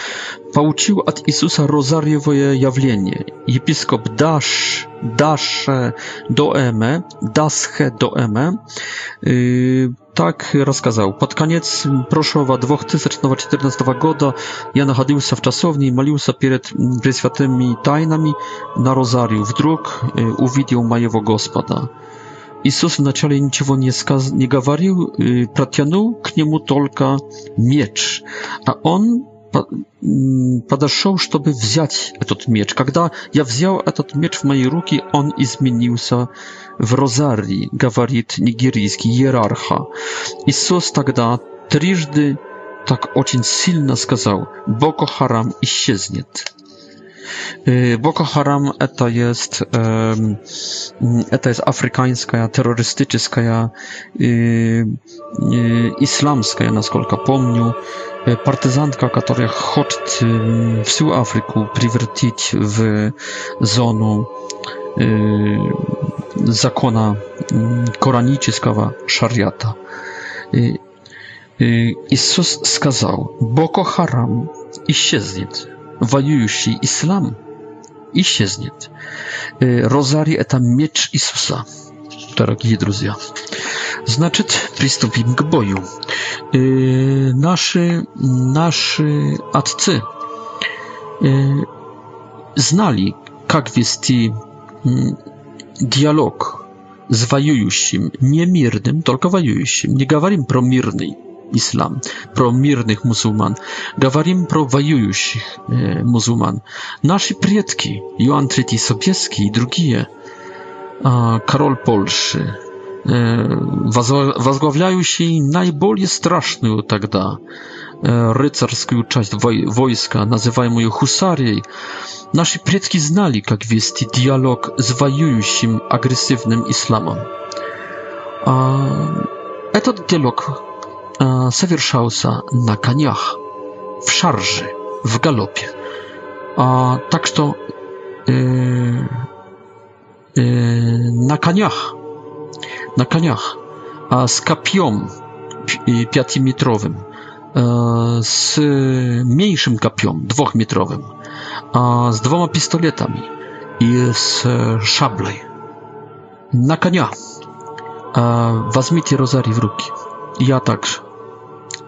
pouczył od Jezusa rozariowe jawlenie. Episkop Dash Dasz do M, Dasche y, tak rozkazał. Pod koniec proszowa 2014 roku ja nachodził się w czasowni i malił się przed świętymi tajnami na rozariu. Y, Wdruk yy, uwidział majewo gospoda. Иисус вначале ничего не, сказ... не говорил, протянул к нему только меч, а он подошел, чтобы взять этот меч. Когда я взял этот меч в мои руки, он изменился в розарии, говорит нигерийский иерарха. Иисус тогда трижды так очень сильно сказал, Боко Харам исчезнет. Y, Boko Haram e, to jest e, to jest afrykańska, terrorystyczna, e, islamska, na skolka pomniu, partyzantka, która chce całą Afrykę przywrócić w zonę y, zakona mm, koranicznego szariata. Y, Jezus skazał Boko Haram i się воюющий ислам исчезнет. Розарий – это меч Иисуса, дорогие друзья. Значит, приступим к бою. Наши, наши отцы знали, как вести диалог с воюющим, не мирным, только воюющим. Не говорим про мирный islam, pro mirnych muzułman. Gawarim pro wajujących e, muzułman. Nasi przodki, Joan III Sobieski i drugi, Karol Polszy, e, wazgławiają się najbolje straszną wtedy rycerską część wojska, nazywają ją husarią. Nasi przodki znali, jak wiesti dialog z wajującym, agresywnym islamem. A... Этот e диалог совершался на конях, в шарже, в галопе. Так что на конях, на конях, с копьем пятиметровым, с меньшим копьем, двухметровым, с двумя пистолетами и с шаблей. На коня. Возьмите розарий в руки. Я также.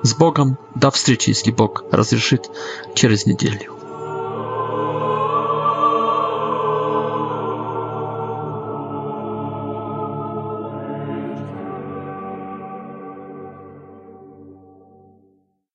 С Богом! До встречи, если Бог разрешит, через неделю.